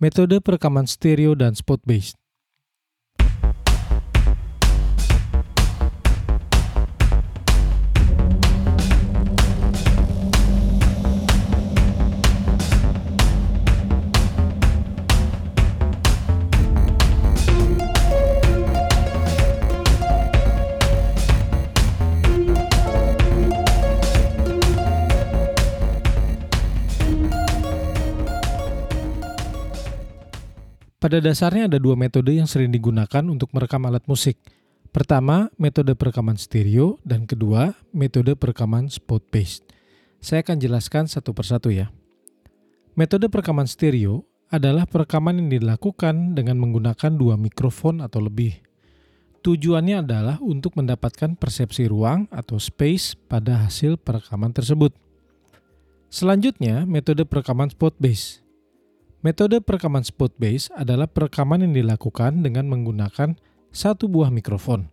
Metode perekaman stereo dan spot based. Pada dasarnya ada dua metode yang sering digunakan untuk merekam alat musik. Pertama, metode perekaman stereo, dan kedua, metode perekaman spot based. Saya akan jelaskan satu persatu ya. Metode perekaman stereo adalah perekaman yang dilakukan dengan menggunakan dua mikrofon atau lebih. Tujuannya adalah untuk mendapatkan persepsi ruang atau space pada hasil perekaman tersebut. Selanjutnya, metode perekaman spot based Metode perekaman spot base adalah perekaman yang dilakukan dengan menggunakan satu buah mikrofon.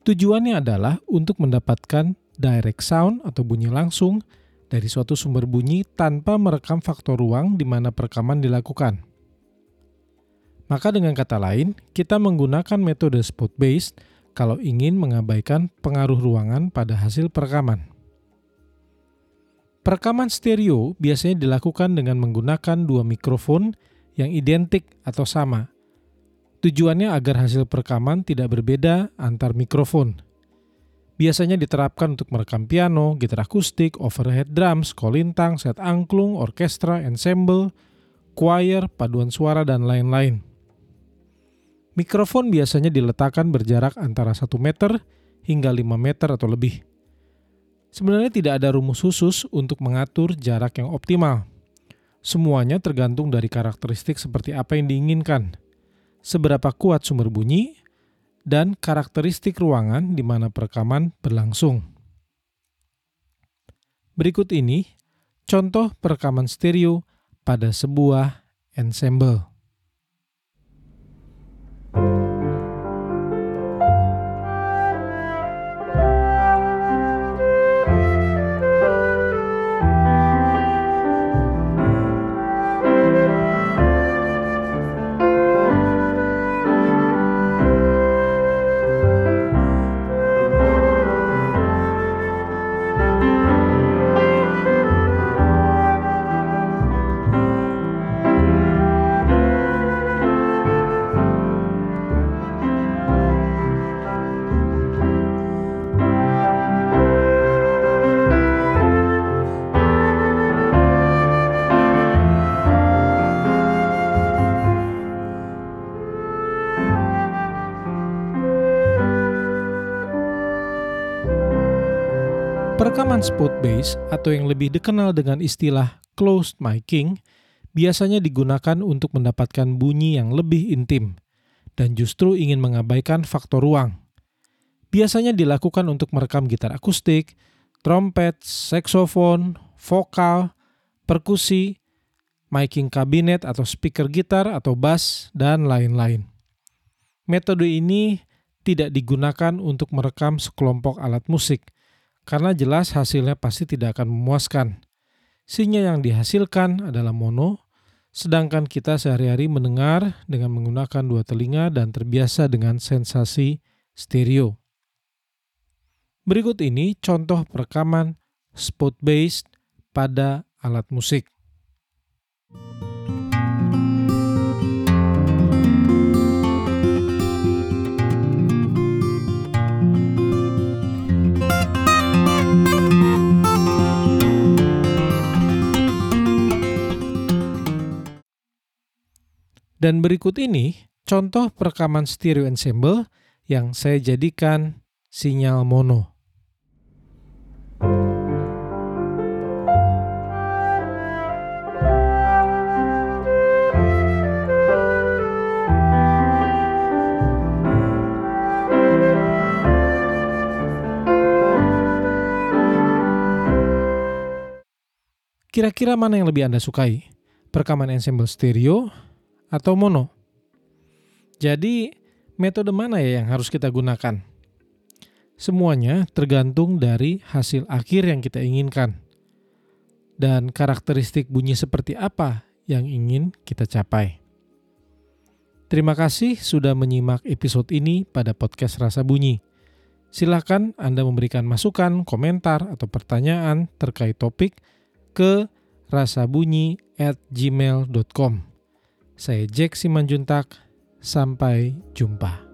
Tujuannya adalah untuk mendapatkan direct sound atau bunyi langsung dari suatu sumber bunyi tanpa merekam faktor ruang di mana perekaman dilakukan. Maka dengan kata lain, kita menggunakan metode spot based kalau ingin mengabaikan pengaruh ruangan pada hasil perekaman. Perekaman stereo biasanya dilakukan dengan menggunakan dua mikrofon yang identik atau sama. Tujuannya agar hasil perekaman tidak berbeda antar mikrofon. Biasanya diterapkan untuk merekam piano, gitar akustik, overhead drums, kolintang, set angklung, orkestra, ensemble, choir, paduan suara, dan lain-lain. Mikrofon biasanya diletakkan berjarak antara 1 meter hingga 5 meter atau lebih. Sebenarnya tidak ada rumus khusus untuk mengatur jarak yang optimal. Semuanya tergantung dari karakteristik seperti apa yang diinginkan, seberapa kuat sumber bunyi, dan karakteristik ruangan di mana perekaman berlangsung. Berikut ini contoh perekaman stereo pada sebuah ensemble. Perekaman spot bass atau yang lebih dikenal dengan istilah closed miking biasanya digunakan untuk mendapatkan bunyi yang lebih intim dan justru ingin mengabaikan faktor ruang. Biasanya dilakukan untuk merekam gitar akustik, trompet, saksofon, vokal, perkusi, miking kabinet atau speaker gitar atau bass, dan lain-lain. Metode ini tidak digunakan untuk merekam sekelompok alat musik – karena jelas hasilnya pasti tidak akan memuaskan. Sinyal yang dihasilkan adalah mono, sedangkan kita sehari-hari mendengar dengan menggunakan dua telinga dan terbiasa dengan sensasi stereo. Berikut ini contoh perekaman spot based pada alat musik. Dan berikut ini contoh perekaman stereo ensemble yang saya jadikan sinyal mono. Kira-kira mana yang lebih Anda sukai? Perekaman ensemble stereo atau mono. Jadi, metode mana ya yang harus kita gunakan? Semuanya tergantung dari hasil akhir yang kita inginkan dan karakteristik bunyi seperti apa yang ingin kita capai. Terima kasih sudah menyimak episode ini pada podcast Rasa Bunyi. Silakan Anda memberikan masukan, komentar, atau pertanyaan terkait topik ke rasabunyi at gmail.com. Saya Jack Simanjuntak, sampai jumpa.